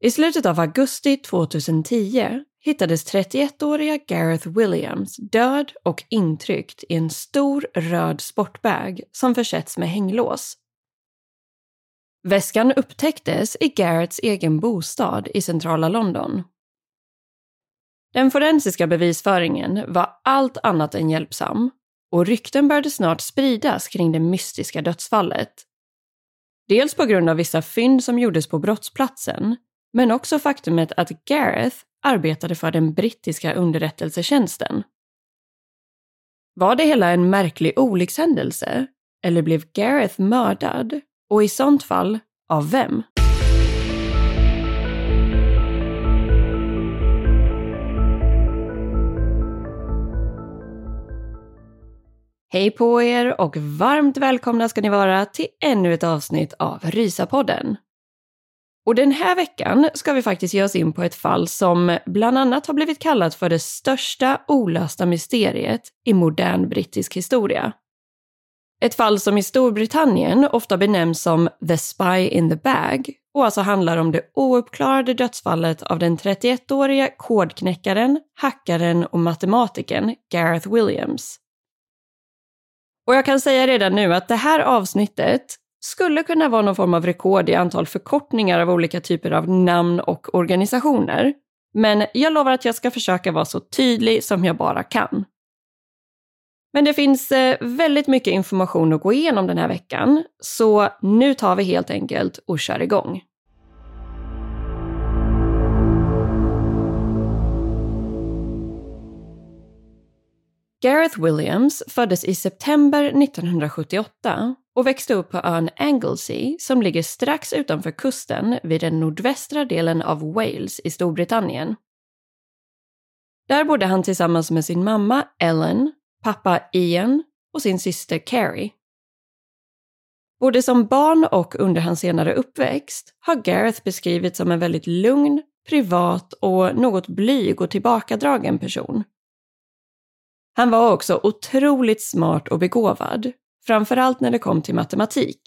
I slutet av augusti 2010 hittades 31-åriga Gareth Williams död och intryckt i en stor röd sportbag som försetts med hänglås. Väskan upptäcktes i Gareths egen bostad i centrala London. Den forensiska bevisföringen var allt annat än hjälpsam och rykten började snart spridas kring det mystiska dödsfallet. Dels på grund av vissa fynd som gjordes på brottsplatsen, men också faktumet att Gareth arbetade för den brittiska underrättelsetjänsten. Var det hela en märklig olyckshändelse? Eller blev Gareth mördad? Och i sånt fall, av vem? Hej på er och varmt välkomna ska ni vara till ännu ett avsnitt av Rysapodden. Och den här veckan ska vi faktiskt ge oss in på ett fall som bland annat har blivit kallat för det största olösta mysteriet i modern brittisk historia. Ett fall som i Storbritannien ofta benämns som “the spy in the bag” och alltså handlar om det ouppklarade dödsfallet av den 31-åriga kodknäckaren, hackaren och matematikern Gareth Williams. Och jag kan säga redan nu att det här avsnittet skulle kunna vara någon form av rekord i antal förkortningar av olika typer av namn och organisationer. Men jag lovar att jag ska försöka vara så tydlig som jag bara kan. Men det finns eh, väldigt mycket information att gå igenom den här veckan, så nu tar vi helt enkelt och kör igång. Gareth Williams föddes i september 1978 och växte upp på ön Anglesey som ligger strax utanför kusten vid den nordvästra delen av Wales i Storbritannien. Där bodde han tillsammans med sin mamma Ellen, pappa Ian och sin syster Carrie. Både som barn och under hans senare uppväxt har Gareth beskrivits som en väldigt lugn, privat och något blyg och tillbakadragen person. Han var också otroligt smart och begåvad, framförallt när det kom till matematik.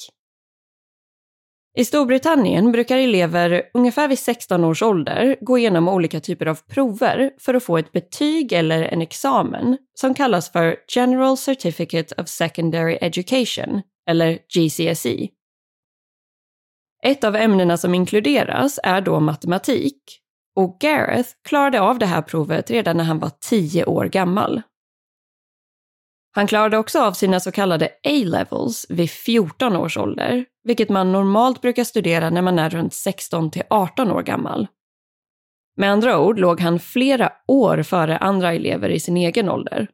I Storbritannien brukar elever ungefär vid 16 års ålder gå igenom olika typer av prover för att få ett betyg eller en examen som kallas för General Certificate of Secondary Education, eller GCSE. Ett av ämnena som inkluderas är då matematik och Gareth klarade av det här provet redan när han var 10 år gammal. Han klarade också av sina så kallade A-levels vid 14 års ålder, vilket man normalt brukar studera när man är runt 16 till 18 år gammal. Med andra ord låg han flera år före andra elever i sin egen ålder.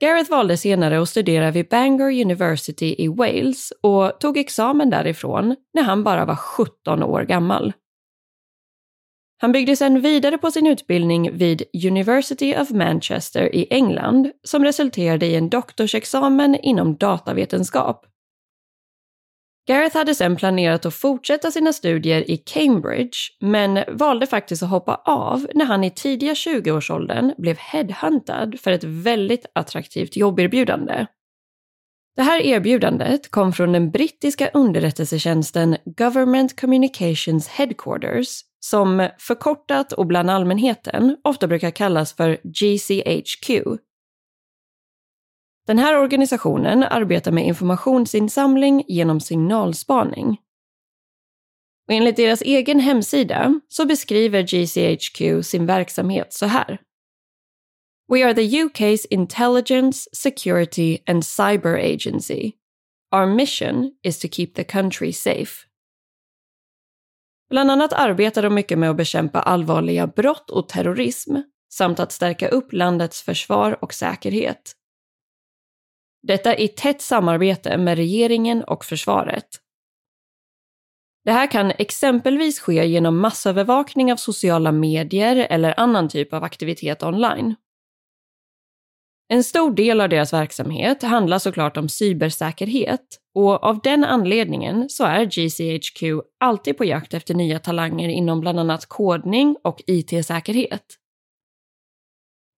Gareth valde senare att studera vid Bangor University i Wales och tog examen därifrån när han bara var 17 år gammal. Han byggde sedan vidare på sin utbildning vid University of Manchester i England som resulterade i en doktorsexamen inom datavetenskap. Gareth hade sen planerat att fortsätta sina studier i Cambridge, men valde faktiskt att hoppa av när han i tidiga 20-årsåldern blev headhuntad för ett väldigt attraktivt jobberbjudande. Det här erbjudandet kom från den brittiska underrättelsetjänsten Government Communications Headquarters, som förkortat och bland allmänheten ofta brukar kallas för GCHQ, den här organisationen arbetar med informationsinsamling genom signalspaning. Och enligt deras egen hemsida så beskriver GCHQ sin verksamhet så här. We are the UK's intelligence, security and cyber agency. Our mission is to keep the country safe. Bland annat arbetar de mycket med att bekämpa allvarliga brott och terrorism samt att stärka upp landets försvar och säkerhet. Detta i tätt samarbete med regeringen och försvaret. Det här kan exempelvis ske genom massövervakning av sociala medier eller annan typ av aktivitet online. En stor del av deras verksamhet handlar såklart om cybersäkerhet och av den anledningen så är GCHQ alltid på jakt efter nya talanger inom bland annat kodning och IT-säkerhet.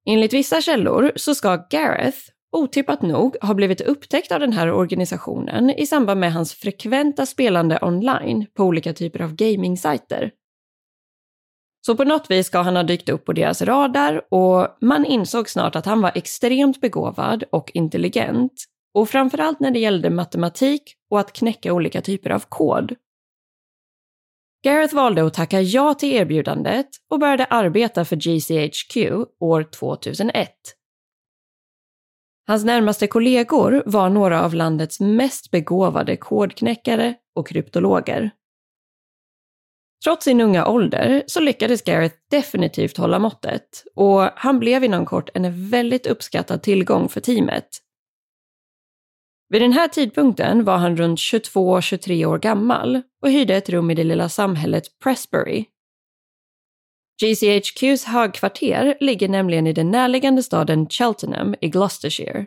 Enligt vissa källor så ska Gareth otippat nog ha blivit upptäckt av den här organisationen i samband med hans frekventa spelande online på olika typer av gaming-sajter. Så på något vis ska han ha dykt upp på deras radar och man insåg snart att han var extremt begåvad och intelligent och framförallt när det gällde matematik och att knäcka olika typer av kod. Gareth valde att tacka ja till erbjudandet och började arbeta för GCHQ år 2001 Hans närmaste kollegor var några av landets mest begåvade kodknäckare och kryptologer. Trots sin unga ålder så lyckades Gareth definitivt hålla måttet och han blev inom kort en väldigt uppskattad tillgång för teamet. Vid den här tidpunkten var han runt 22-23 år gammal och hyrde ett rum i det lilla samhället Presbury. GCHQs högkvarter ligger nämligen i den närliggande staden Cheltenham i Gloucestershire.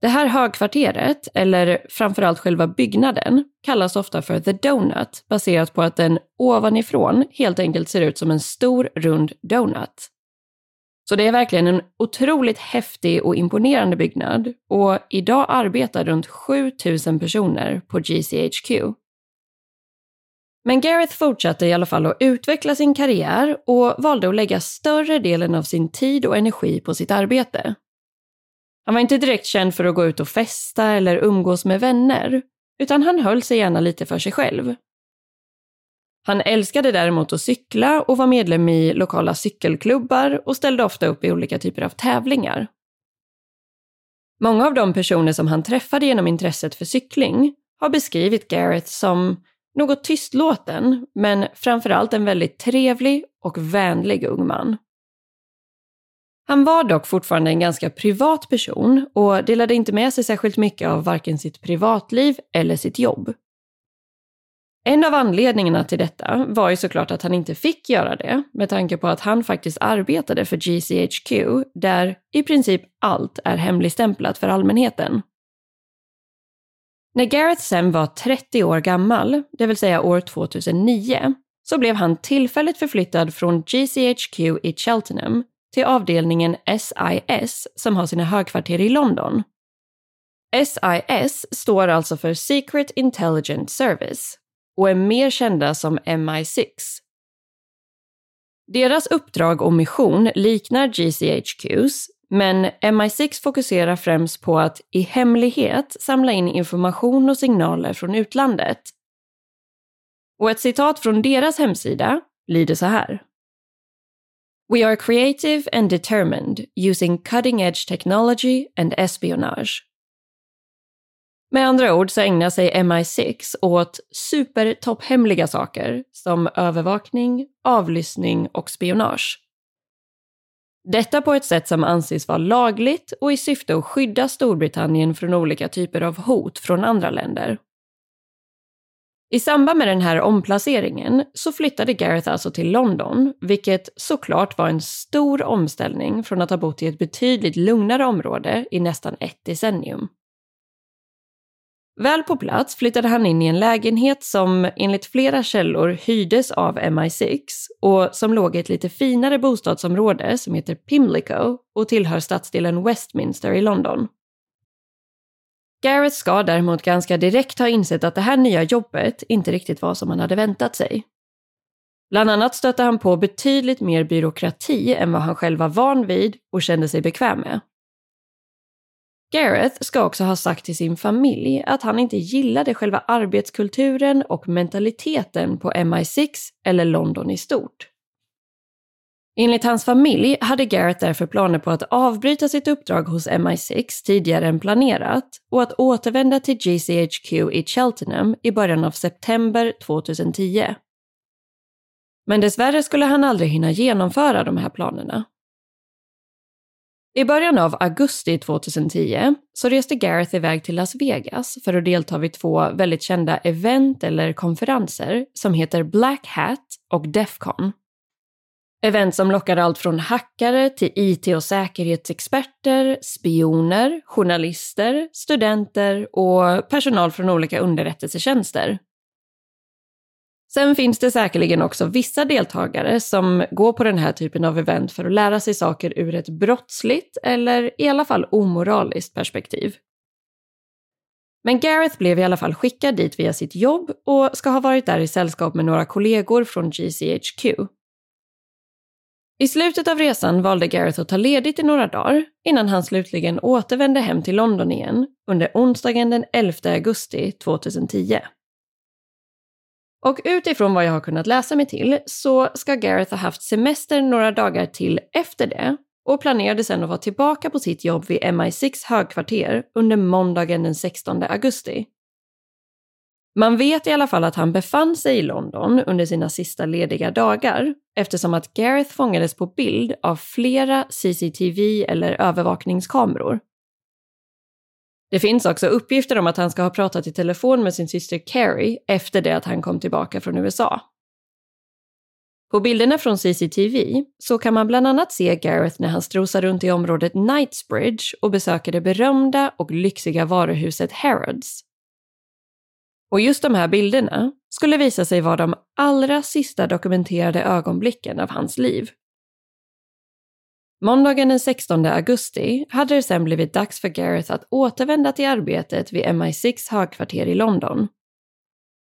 Det här högkvarteret, eller framförallt själva byggnaden, kallas ofta för The Donut baserat på att den ovanifrån helt enkelt ser ut som en stor rund donut. Så det är verkligen en otroligt häftig och imponerande byggnad och idag arbetar runt 7000 personer på GCHQ. Men Gareth fortsatte i alla fall att utveckla sin karriär och valde att lägga större delen av sin tid och energi på sitt arbete. Han var inte direkt känd för att gå ut och festa eller umgås med vänner, utan han höll sig gärna lite för sig själv. Han älskade däremot att cykla och var medlem i lokala cykelklubbar och ställde ofta upp i olika typer av tävlingar. Många av de personer som han träffade genom intresset för cykling har beskrivit Gareth som något tystlåten, men framförallt en väldigt trevlig och vänlig ung man. Han var dock fortfarande en ganska privat person och delade inte med sig särskilt mycket av varken sitt privatliv eller sitt jobb. En av anledningarna till detta var ju såklart att han inte fick göra det, med tanke på att han faktiskt arbetade för GCHQ, där i princip allt är hemligstämplat för allmänheten. När Gareth sen var 30 år gammal, det vill säga år 2009, så blev han tillfälligt förflyttad från GCHQ i Cheltenham till avdelningen SIS som har sina högkvarter i London. SIS står alltså för Secret Intelligence Service och är mer kända som MI6. Deras uppdrag och mission liknar GCHQs, men MI6 fokuserar främst på att i hemlighet samla in information och signaler från utlandet. Och ett citat från deras hemsida lyder så här. We are creative and determined using cutting edge technology and espionage. Med andra ord så ägnar sig MI6 åt supertopphemliga saker som övervakning, avlyssning och spionage. Detta på ett sätt som anses vara lagligt och i syfte att skydda Storbritannien från olika typer av hot från andra länder. I samband med den här omplaceringen så flyttade Gareth alltså till London, vilket såklart var en stor omställning från att ha bott i ett betydligt lugnare område i nästan ett decennium. Väl på plats flyttade han in i en lägenhet som enligt flera källor hyrdes av MI6 och som låg i ett lite finare bostadsområde som heter Pimlico och tillhör stadsdelen Westminster i London. Gareth ska däremot ganska direkt ha insett att det här nya jobbet inte riktigt var som han hade väntat sig. Bland annat stötte han på betydligt mer byråkrati än vad han själv var van vid och kände sig bekväm med. Gareth ska också ha sagt till sin familj att han inte gillade själva arbetskulturen och mentaliteten på MI6 eller London i stort. Enligt hans familj hade Gareth därför planer på att avbryta sitt uppdrag hos MI6 tidigare än planerat och att återvända till GCHQ i Cheltenham i början av september 2010. Men dessvärre skulle han aldrig hinna genomföra de här planerna. I början av augusti 2010 så reste Gareth iväg till Las Vegas för att delta vid två väldigt kända event eller konferenser som heter Black Hat och Defcon. Event som lockar allt från hackare till IT och säkerhetsexperter, spioner, journalister, studenter och personal från olika underrättelsetjänster. Sen finns det säkerligen också vissa deltagare som går på den här typen av event för att lära sig saker ur ett brottsligt eller i alla fall omoraliskt perspektiv. Men Gareth blev i alla fall skickad dit via sitt jobb och ska ha varit där i sällskap med några kollegor från GCHQ. I slutet av resan valde Gareth att ta ledigt i några dagar innan han slutligen återvände hem till London igen under onsdagen den 11 augusti 2010. Och utifrån vad jag har kunnat läsa mig till så ska Gareth ha haft semester några dagar till efter det och planerade sedan att vara tillbaka på sitt jobb vid MI6 högkvarter under måndagen den 16 augusti. Man vet i alla fall att han befann sig i London under sina sista lediga dagar eftersom att Gareth fångades på bild av flera CCTV eller övervakningskameror. Det finns också uppgifter om att han ska ha pratat i telefon med sin syster Carrie efter det att han kom tillbaka från USA. På bilderna från CCTV så kan man bland annat se Gareth när han strosar runt i området Knightsbridge och besöker det berömda och lyxiga varuhuset Harrods. Och just de här bilderna skulle visa sig vara de allra sista dokumenterade ögonblicken av hans liv. Måndagen den 16 augusti hade det sedan blivit dags för Gareth att återvända till arbetet vid MI6 högkvarter i London.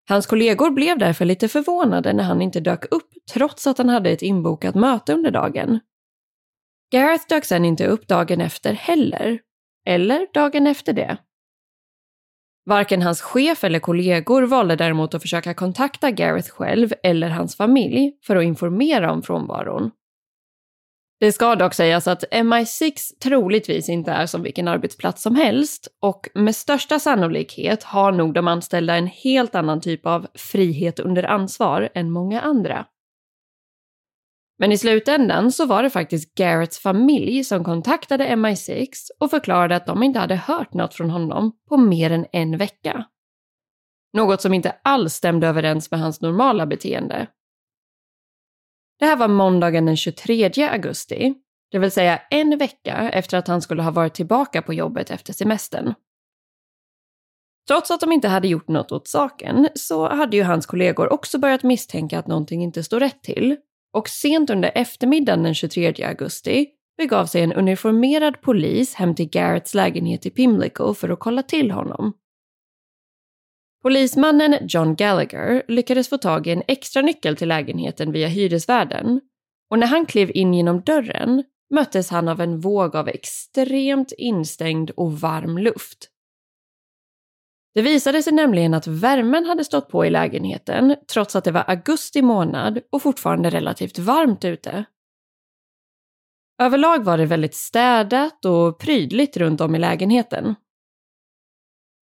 Hans kollegor blev därför lite förvånade när han inte dök upp trots att han hade ett inbokat möte under dagen. Gareth dök sedan inte upp dagen efter heller, eller dagen efter det. Varken hans chef eller kollegor valde däremot att försöka kontakta Gareth själv eller hans familj för att informera om frånvaron. Det ska dock sägas att MI6 troligtvis inte är som vilken arbetsplats som helst och med största sannolikhet har nog de anställda en helt annan typ av frihet under ansvar än många andra. Men i slutändan så var det faktiskt Garretts familj som kontaktade MI6 och förklarade att de inte hade hört något från honom på mer än en vecka. Något som inte alls stämde överens med hans normala beteende. Det här var måndagen den 23 augusti, det vill säga en vecka efter att han skulle ha varit tillbaka på jobbet efter semestern. Trots att de inte hade gjort något åt saken så hade ju hans kollegor också börjat misstänka att någonting inte stod rätt till och sent under eftermiddagen den 23 augusti begav sig en uniformerad polis hem till Garretts lägenhet i Pimlico för att kolla till honom. Polismannen John Gallagher lyckades få tag i en extra nyckel till lägenheten via hyresvärden och när han klev in genom dörren möttes han av en våg av extremt instängd och varm luft. Det visade sig nämligen att värmen hade stått på i lägenheten trots att det var augusti månad och fortfarande relativt varmt ute. Överlag var det väldigt städat och prydligt runt om i lägenheten.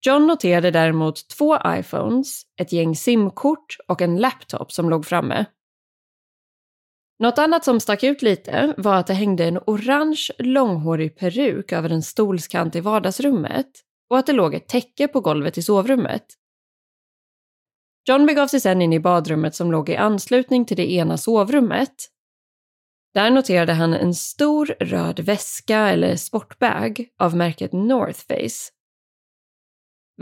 John noterade däremot två iPhones, ett gäng simkort och en laptop som låg framme. Något annat som stack ut lite var att det hängde en orange långhårig peruk över en stolskant i vardagsrummet och att det låg ett täcke på golvet i sovrummet. John begav sig sedan in i badrummet som låg i anslutning till det ena sovrummet. Där noterade han en stor röd väska eller sportbag av märket North Face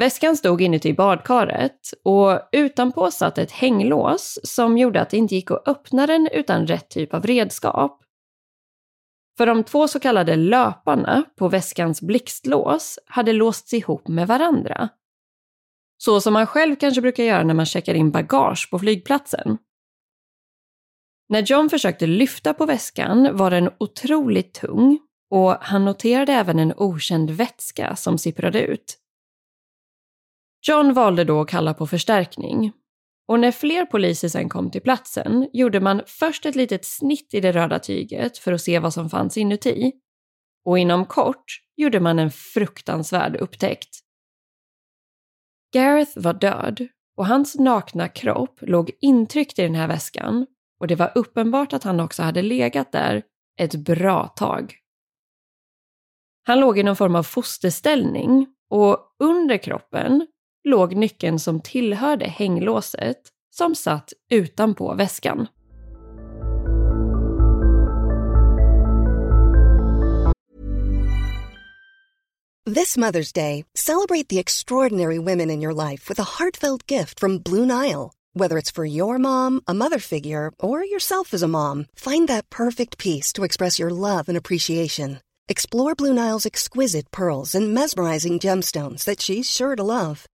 Väskan stod inuti badkaret och utanpå satt ett hänglås som gjorde att det inte gick att öppna den utan rätt typ av redskap. För de två så kallade löparna på väskans blixtlås hade låsts ihop med varandra. Så som man själv kanske brukar göra när man checkar in bagage på flygplatsen. När John försökte lyfta på väskan var den otroligt tung och han noterade även en okänd vätska som sipprade ut. John valde då att kalla på förstärkning. Och när fler poliser sen kom till platsen gjorde man först ett litet snitt i det röda tyget för att se vad som fanns inuti. Och inom kort gjorde man en fruktansvärd upptäckt. Gareth var död och hans nakna kropp låg intryckt i den här väskan och det var uppenbart att han också hade legat där ett bra tag. Han låg i någon form av fosterställning och under kroppen låg nyckeln som tillhörde hänglåset som satt utanpå väskan. This Mother's Day, celebrate the extraordinary women in your life with a heartfelt gift from Blue Nile. Whether it's for your mom, a mother figure, or yourself as a mom, find that perfect piece to express your love and appreciation. Explore Blue Nile's exquisite pearls and mesmerizing gemstones that she's sure to love.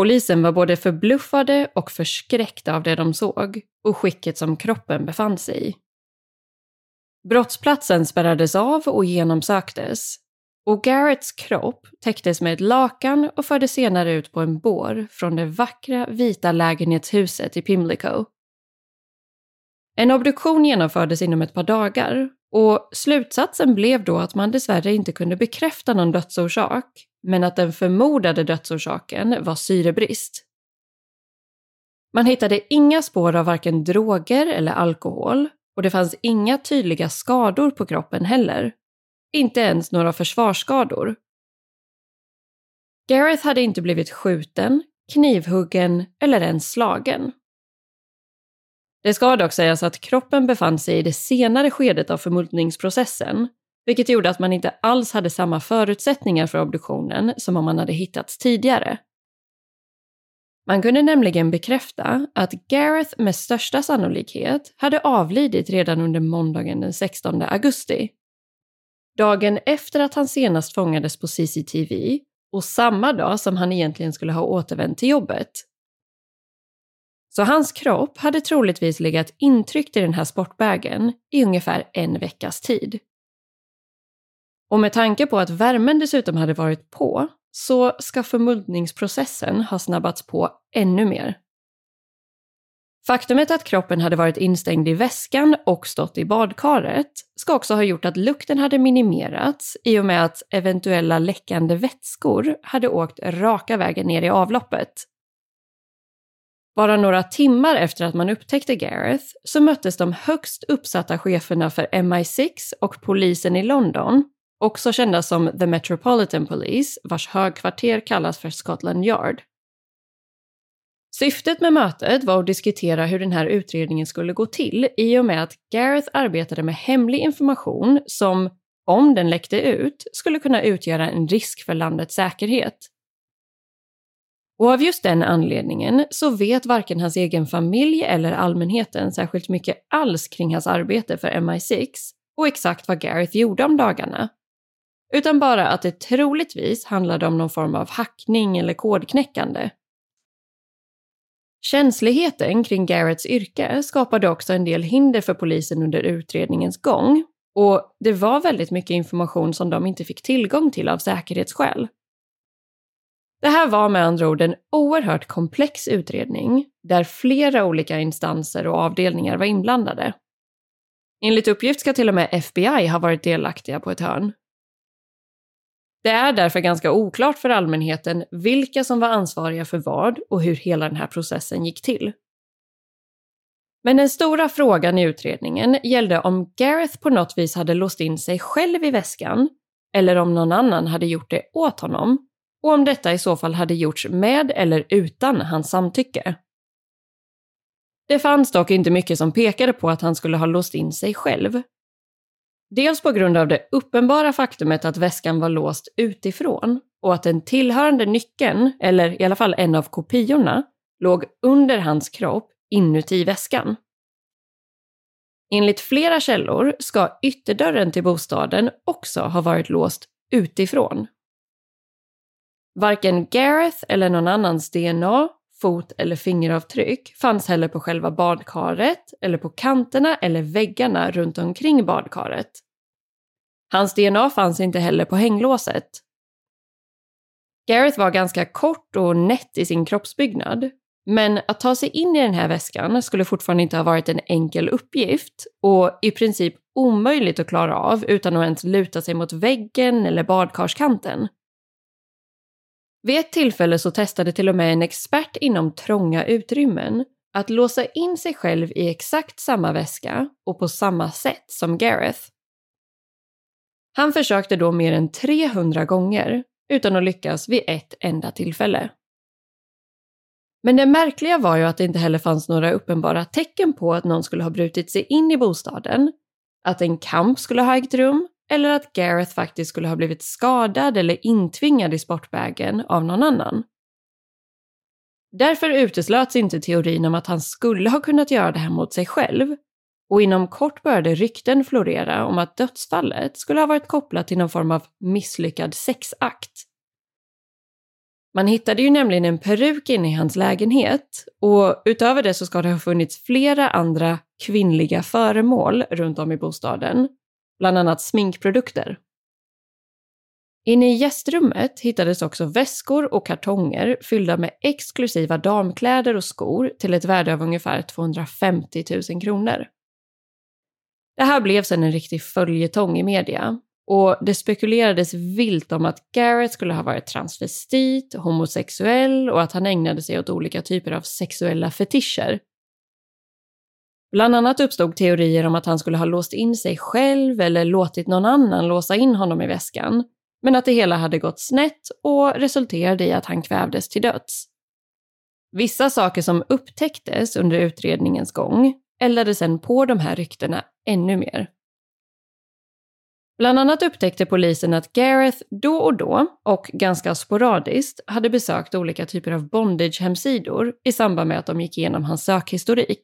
Polisen var både förbluffade och förskräckta av det de såg och skicket som kroppen befann sig i. Brottsplatsen spärrades av och genomsöktes och Garretts kropp täcktes med ett lakan och fördes senare ut på en bår från det vackra vita lägenhetshuset i Pimlico. En obduktion genomfördes inom ett par dagar och slutsatsen blev då att man dessvärre inte kunde bekräfta någon dödsorsak, men att den förmodade dödsorsaken var syrebrist. Man hittade inga spår av varken droger eller alkohol och det fanns inga tydliga skador på kroppen heller. Inte ens några försvarsskador. Gareth hade inte blivit skjuten, knivhuggen eller ens slagen. Det ska dock sägas att kroppen befann sig i det senare skedet av förmultningsprocessen, vilket gjorde att man inte alls hade samma förutsättningar för obduktionen som om man hade hittats tidigare. Man kunde nämligen bekräfta att Gareth med största sannolikhet hade avlidit redan under måndagen den 16 augusti. Dagen efter att han senast fångades på CCTV och samma dag som han egentligen skulle ha återvänt till jobbet. Så hans kropp hade troligtvis legat intryckt i den här sportbagen i ungefär en veckas tid. Och med tanke på att värmen dessutom hade varit på så ska förmultningsprocessen ha snabbats på ännu mer. Faktumet att kroppen hade varit instängd i väskan och stått i badkaret ska också ha gjort att lukten hade minimerats i och med att eventuella läckande vätskor hade åkt raka vägen ner i avloppet. Bara några timmar efter att man upptäckte Gareth så möttes de högst uppsatta cheferna för MI6 och polisen i London, också kända som The Metropolitan Police, vars högkvarter kallas för Scotland Yard. Syftet med mötet var att diskutera hur den här utredningen skulle gå till i och med att Gareth arbetade med hemlig information som om den läckte ut, skulle kunna utgöra en risk för landets säkerhet. Och av just den anledningen så vet varken hans egen familj eller allmänheten särskilt mycket alls kring hans arbete för MI6 och exakt vad Gareth gjorde om dagarna. Utan bara att det troligtvis handlade om någon form av hackning eller kodknäckande. Känsligheten kring Garretts yrke skapade också en del hinder för polisen under utredningens gång och det var väldigt mycket information som de inte fick tillgång till av säkerhetsskäl. Det här var med andra ord en oerhört komplex utredning där flera olika instanser och avdelningar var inblandade. Enligt uppgift ska till och med FBI ha varit delaktiga på ett hörn. Det är därför ganska oklart för allmänheten vilka som var ansvariga för vad och hur hela den här processen gick till. Men den stora frågan i utredningen gällde om Gareth på något vis hade låst in sig själv i väskan eller om någon annan hade gjort det åt honom och om detta i så fall hade gjorts med eller utan hans samtycke. Det fanns dock inte mycket som pekade på att han skulle ha låst in sig själv. Dels på grund av det uppenbara faktumet att väskan var låst utifrån och att den tillhörande nyckeln, eller i alla fall en av kopiorna, låg under hans kropp inuti väskan. Enligt flera källor ska ytterdörren till bostaden också ha varit låst utifrån. Varken Gareth eller någon annans DNA, fot eller fingeravtryck fanns heller på själva badkaret eller på kanterna eller väggarna runt omkring badkaret. Hans DNA fanns inte heller på hänglåset. Gareth var ganska kort och nätt i sin kroppsbyggnad, men att ta sig in i den här väskan skulle fortfarande inte ha varit en enkel uppgift och i princip omöjligt att klara av utan att ens luta sig mot väggen eller badkarskanten. Vid ett tillfälle så testade till och med en expert inom trånga utrymmen att låsa in sig själv i exakt samma väska och på samma sätt som Gareth. Han försökte då mer än 300 gånger utan att lyckas vid ett enda tillfälle. Men det märkliga var ju att det inte heller fanns några uppenbara tecken på att någon skulle ha brutit sig in i bostaden, att en kamp skulle ha ägt rum eller att Gareth faktiskt skulle ha blivit skadad eller intvingad i sportbägen av någon annan. Därför uteslöts inte teorin om att han skulle ha kunnat göra det här mot sig själv och inom kort började rykten florera om att dödsfallet skulle ha varit kopplat till någon form av misslyckad sexakt. Man hittade ju nämligen en peruk inne i hans lägenhet och utöver det så ska det ha funnits flera andra kvinnliga föremål runt om i bostaden, bland annat sminkprodukter. Inne i gästrummet hittades också väskor och kartonger fyllda med exklusiva damkläder och skor till ett värde av ungefär 250 000 kronor. Det här blev sedan en riktig följetong i media och det spekulerades vilt om att Garrett skulle ha varit transvestit, homosexuell och att han ägnade sig åt olika typer av sexuella fetischer. Bland annat uppstod teorier om att han skulle ha låst in sig själv eller låtit någon annan låsa in honom i väskan, men att det hela hade gått snett och resulterade i att han kvävdes till döds. Vissa saker som upptäcktes under utredningens gång eldade sedan på de här ryktena ännu mer. Bland annat upptäckte polisen att Gareth då och då, och ganska sporadiskt, hade besökt olika typer av bondage-hemsidor i samband med att de gick igenom hans sökhistorik.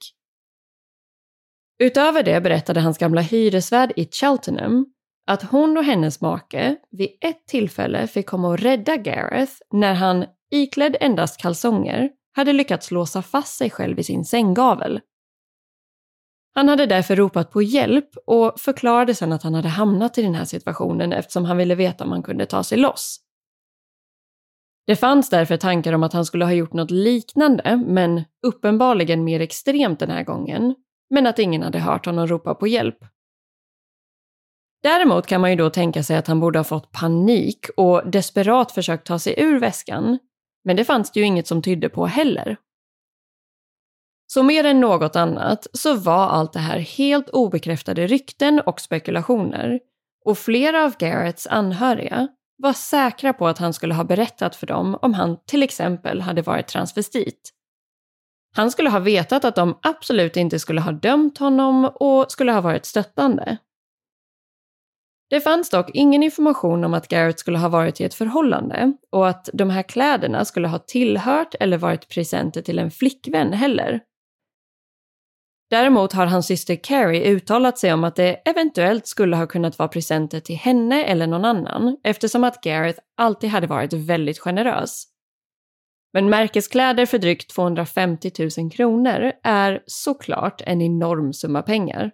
Utöver det berättade hans gamla hyresvärd i Cheltenham att hon och hennes make vid ett tillfälle fick komma och rädda Gareth när han, iklädd endast kalsonger, hade lyckats låsa fast sig själv i sin sänggavel han hade därför ropat på hjälp och förklarade sedan att han hade hamnat i den här situationen eftersom han ville veta om han kunde ta sig loss. Det fanns därför tankar om att han skulle ha gjort något liknande, men uppenbarligen mer extremt den här gången, men att ingen hade hört honom ropa på hjälp. Däremot kan man ju då tänka sig att han borde ha fått panik och desperat försökt ta sig ur väskan, men det fanns det ju inget som tydde på heller. Så mer än något annat så var allt det här helt obekräftade rykten och spekulationer. Och flera av Garretts anhöriga var säkra på att han skulle ha berättat för dem om han till exempel hade varit transvestit. Han skulle ha vetat att de absolut inte skulle ha dömt honom och skulle ha varit stöttande. Det fanns dock ingen information om att Garrett skulle ha varit i ett förhållande och att de här kläderna skulle ha tillhört eller varit presenter till en flickvän heller. Däremot har hans syster Carrie uttalat sig om att det eventuellt skulle ha kunnat vara presenter till henne eller någon annan eftersom att Gareth alltid hade varit väldigt generös. Men märkeskläder för drygt 250 000 kronor är såklart en enorm summa pengar.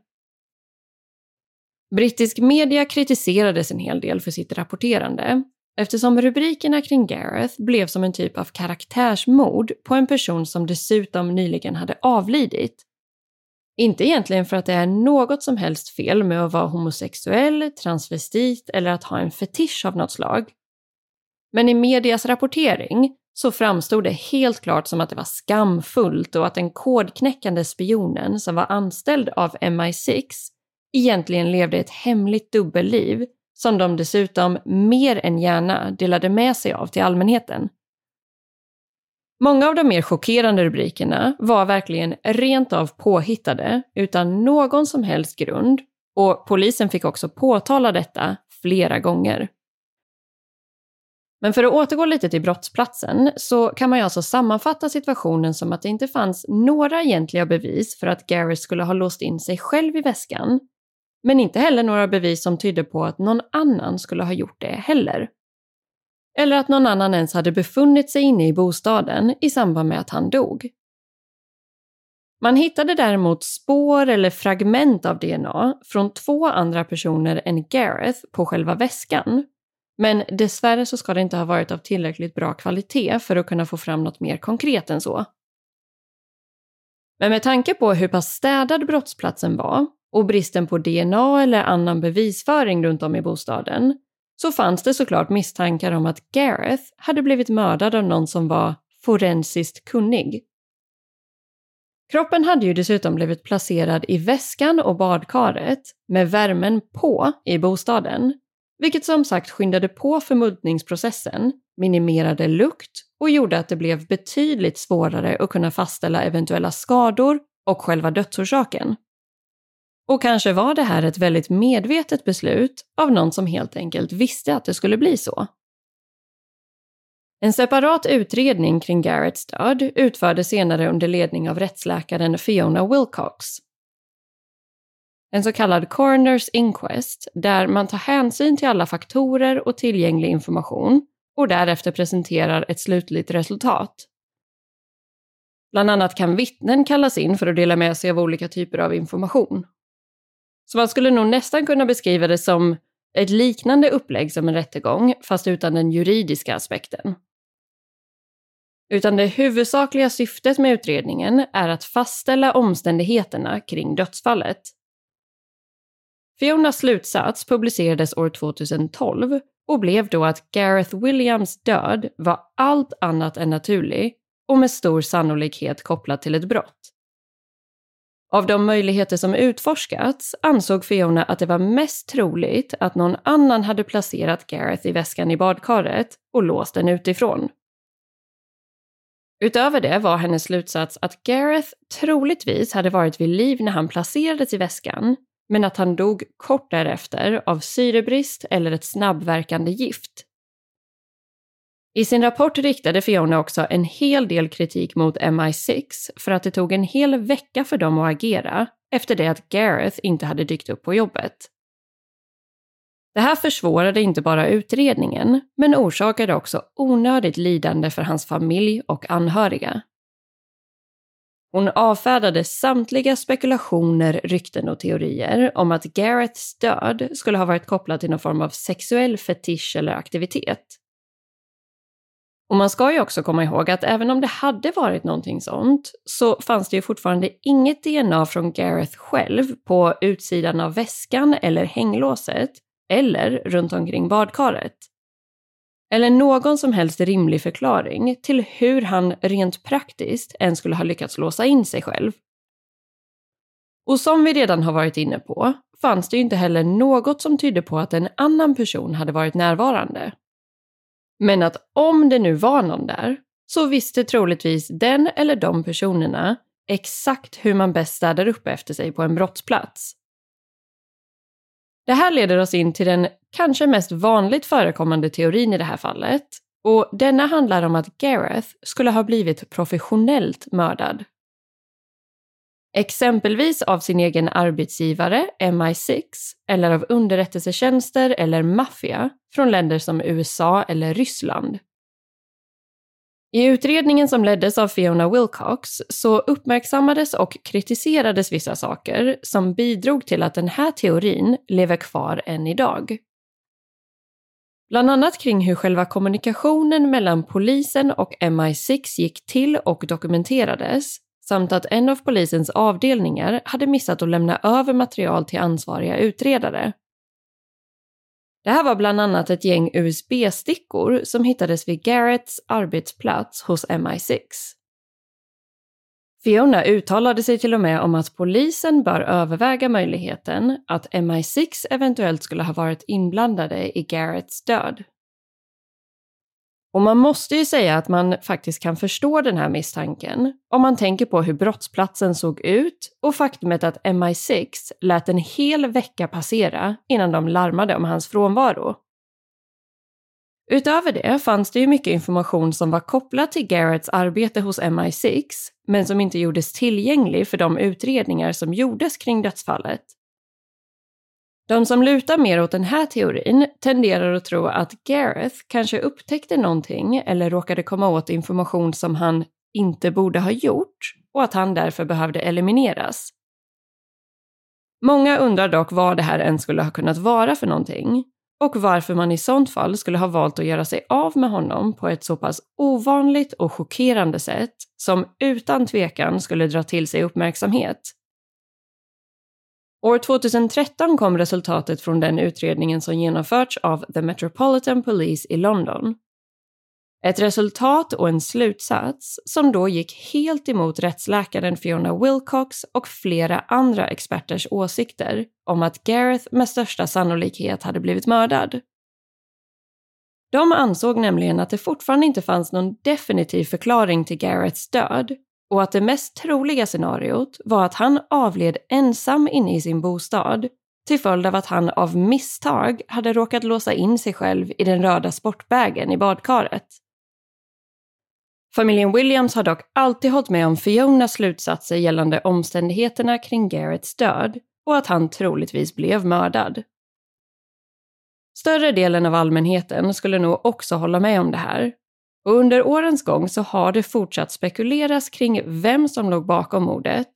Brittisk media kritiserades en hel del för sitt rapporterande eftersom rubrikerna kring Gareth blev som en typ av karaktärsmord på en person som dessutom nyligen hade avlidit. Inte egentligen för att det är något som helst fel med att vara homosexuell, transvestit eller att ha en fetisch av något slag. Men i medias rapportering så framstod det helt klart som att det var skamfullt och att den kodknäckande spionen som var anställd av MI6 egentligen levde ett hemligt dubbelliv som de dessutom mer än gärna delade med sig av till allmänheten. Många av de mer chockerande rubrikerna var verkligen rent av påhittade utan någon som helst grund och polisen fick också påtala detta flera gånger. Men för att återgå lite till brottsplatsen så kan man ju alltså sammanfatta situationen som att det inte fanns några egentliga bevis för att Gareth skulle ha låst in sig själv i väskan men inte heller några bevis som tydde på att någon annan skulle ha gjort det heller. Eller att någon annan ens hade befunnit sig inne i bostaden i samband med att han dog. Man hittade däremot spår eller fragment av DNA från två andra personer än Gareth på själva väskan. Men dessvärre så ska det inte ha varit av tillräckligt bra kvalitet för att kunna få fram något mer konkret än så. Men med tanke på hur pass städad brottsplatsen var och bristen på DNA eller annan bevisföring runt om i bostaden så fanns det såklart misstankar om att Gareth hade blivit mördad av någon som var forensiskt kunnig. Kroppen hade ju dessutom blivit placerad i väskan och badkaret med värmen på i bostaden, vilket som sagt skyndade på förmultningsprocessen, minimerade lukt och gjorde att det blev betydligt svårare att kunna fastställa eventuella skador och själva dödsorsaken. Och kanske var det här ett väldigt medvetet beslut av någon som helt enkelt visste att det skulle bli så. En separat utredning kring Garretts död utfördes senare under ledning av rättsläkaren Fiona Wilcox. En så kallad Coroners Inquest, där man tar hänsyn till alla faktorer och tillgänglig information och därefter presenterar ett slutligt resultat. Bland annat kan vittnen kallas in för att dela med sig av olika typer av information. Så man skulle nog nästan kunna beskriva det som ett liknande upplägg som en rättegång, fast utan den juridiska aspekten. Utan det huvudsakliga syftet med utredningen är att fastställa omständigheterna kring dödsfallet. Fionas slutsats publicerades år 2012 och blev då att Gareth Williams död var allt annat än naturlig och med stor sannolikhet kopplad till ett brott. Av de möjligheter som utforskats ansåg Fiona att det var mest troligt att någon annan hade placerat Gareth i väskan i badkaret och låst den utifrån. Utöver det var hennes slutsats att Gareth troligtvis hade varit vid liv när han placerades i väskan, men att han dog kort därefter av syrebrist eller ett snabbverkande gift i sin rapport riktade Fiona också en hel del kritik mot MI6 för att det tog en hel vecka för dem att agera efter det att Gareth inte hade dykt upp på jobbet. Det här försvårade inte bara utredningen, men orsakade också onödigt lidande för hans familj och anhöriga. Hon avfärdade samtliga spekulationer, rykten och teorier om att Gareths död skulle ha varit kopplad till någon form av sexuell fetisch eller aktivitet. Och man ska ju också komma ihåg att även om det hade varit någonting sånt så fanns det ju fortfarande inget DNA från Gareth själv på utsidan av väskan eller hänglåset eller runt omkring badkaret. Eller någon som helst rimlig förklaring till hur han rent praktiskt ens skulle ha lyckats låsa in sig själv. Och som vi redan har varit inne på fanns det ju inte heller något som tydde på att en annan person hade varit närvarande. Men att om det nu var någon där, så visste troligtvis den eller de personerna exakt hur man bäst städar upp efter sig på en brottsplats. Det här leder oss in till den kanske mest vanligt förekommande teorin i det här fallet. Och denna handlar om att Gareth skulle ha blivit professionellt mördad. Exempelvis av sin egen arbetsgivare MI6 eller av underrättelsetjänster eller maffia från länder som USA eller Ryssland. I utredningen som leddes av Fiona Wilcox så uppmärksammades och kritiserades vissa saker som bidrog till att den här teorin lever kvar än idag. Bland annat kring hur själva kommunikationen mellan polisen och MI6 gick till och dokumenterades samt att en av polisens avdelningar hade missat att lämna över material till ansvariga utredare. Det här var bland annat ett gäng USB-stickor som hittades vid Garretts arbetsplats hos MI6. Fiona uttalade sig till och med om att polisen bör överväga möjligheten att MI6 eventuellt skulle ha varit inblandade i Garretts död. Och man måste ju säga att man faktiskt kan förstå den här misstanken om man tänker på hur brottsplatsen såg ut och faktumet att MI6 lät en hel vecka passera innan de larmade om hans frånvaro. Utöver det fanns det ju mycket information som var kopplad till Garretts arbete hos MI6 men som inte gjordes tillgänglig för de utredningar som gjordes kring dödsfallet. De som lutar mer åt den här teorin tenderar att tro att Gareth kanske upptäckte någonting eller råkade komma åt information som han inte borde ha gjort och att han därför behövde elimineras. Många undrar dock vad det här ens skulle ha kunnat vara för någonting och varför man i sånt fall skulle ha valt att göra sig av med honom på ett så pass ovanligt och chockerande sätt som utan tvekan skulle dra till sig uppmärksamhet. År 2013 kom resultatet från den utredningen som genomförts av The Metropolitan Police i London. Ett resultat och en slutsats som då gick helt emot rättsläkaren Fiona Wilcox och flera andra experters åsikter om att Gareth med största sannolikhet hade blivit mördad. De ansåg nämligen att det fortfarande inte fanns någon definitiv förklaring till Gareths död och att det mest troliga scenariot var att han avled ensam inne i sin bostad till följd av att han av misstag hade råkat låsa in sig själv i den röda sportbägen i badkaret. Familjen Williams har dock alltid hållit med om Fionas slutsatser gällande omständigheterna kring Garretts död och att han troligtvis blev mördad. Större delen av allmänheten skulle nog också hålla med om det här och under årens gång så har det fortsatt spekuleras kring vem som låg bakom mordet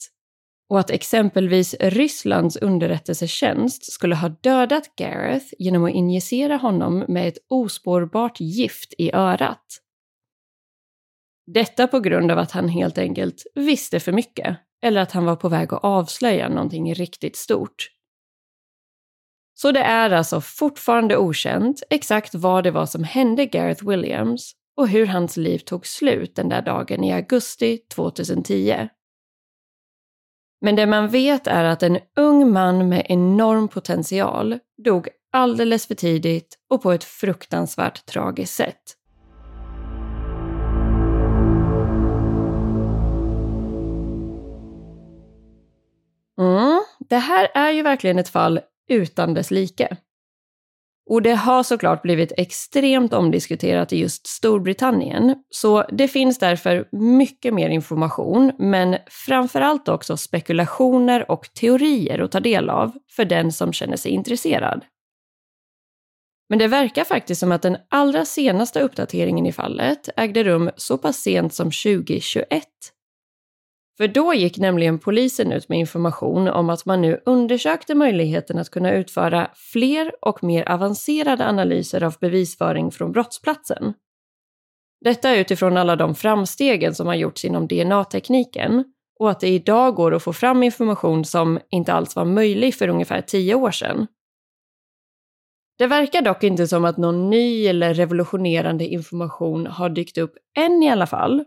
och att exempelvis Rysslands underrättelsetjänst skulle ha dödat Gareth genom att injicera honom med ett ospårbart gift i örat. Detta på grund av att han helt enkelt visste för mycket eller att han var på väg att avslöja någonting riktigt stort. Så det är alltså fortfarande okänt exakt vad det var som hände Gareth Williams och hur hans liv tog slut den där dagen i augusti 2010. Men det man vet är att en ung man med enorm potential dog alldeles för tidigt och på ett fruktansvärt tragiskt sätt. Det här är ju verkligen ett fall utan dess like. Och det har såklart blivit extremt omdiskuterat i just Storbritannien, så det finns därför mycket mer information, men framförallt också spekulationer och teorier att ta del av för den som känner sig intresserad. Men det verkar faktiskt som att den allra senaste uppdateringen i fallet ägde rum så pass sent som 2021 för då gick nämligen polisen ut med information om att man nu undersökte möjligheten att kunna utföra fler och mer avancerade analyser av bevisföring från brottsplatsen. Detta utifrån alla de framstegen som har gjorts inom DNA-tekniken och att det idag går att få fram information som inte alls var möjlig för ungefär tio år sedan. Det verkar dock inte som att någon ny eller revolutionerande information har dykt upp än i alla fall,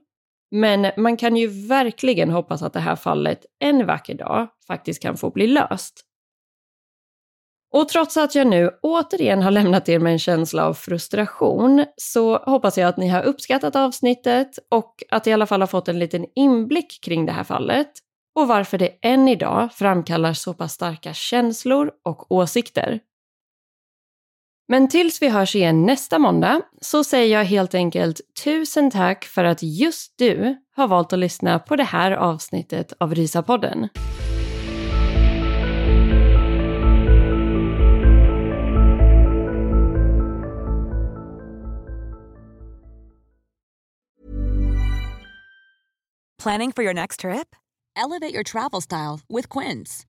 men man kan ju verkligen hoppas att det här fallet en vacker dag faktiskt kan få bli löst. Och trots att jag nu återigen har lämnat er med en känsla av frustration så hoppas jag att ni har uppskattat avsnittet och att i alla fall har fått en liten inblick kring det här fallet och varför det än idag framkallar så pass starka känslor och åsikter. Men tills vi hörs igen nästa måndag så säger jag helt enkelt tusen tack för att just du har valt att lyssna på det här avsnittet av Rysapodden. Planning for your next trip? Elevate your travel style with Quince.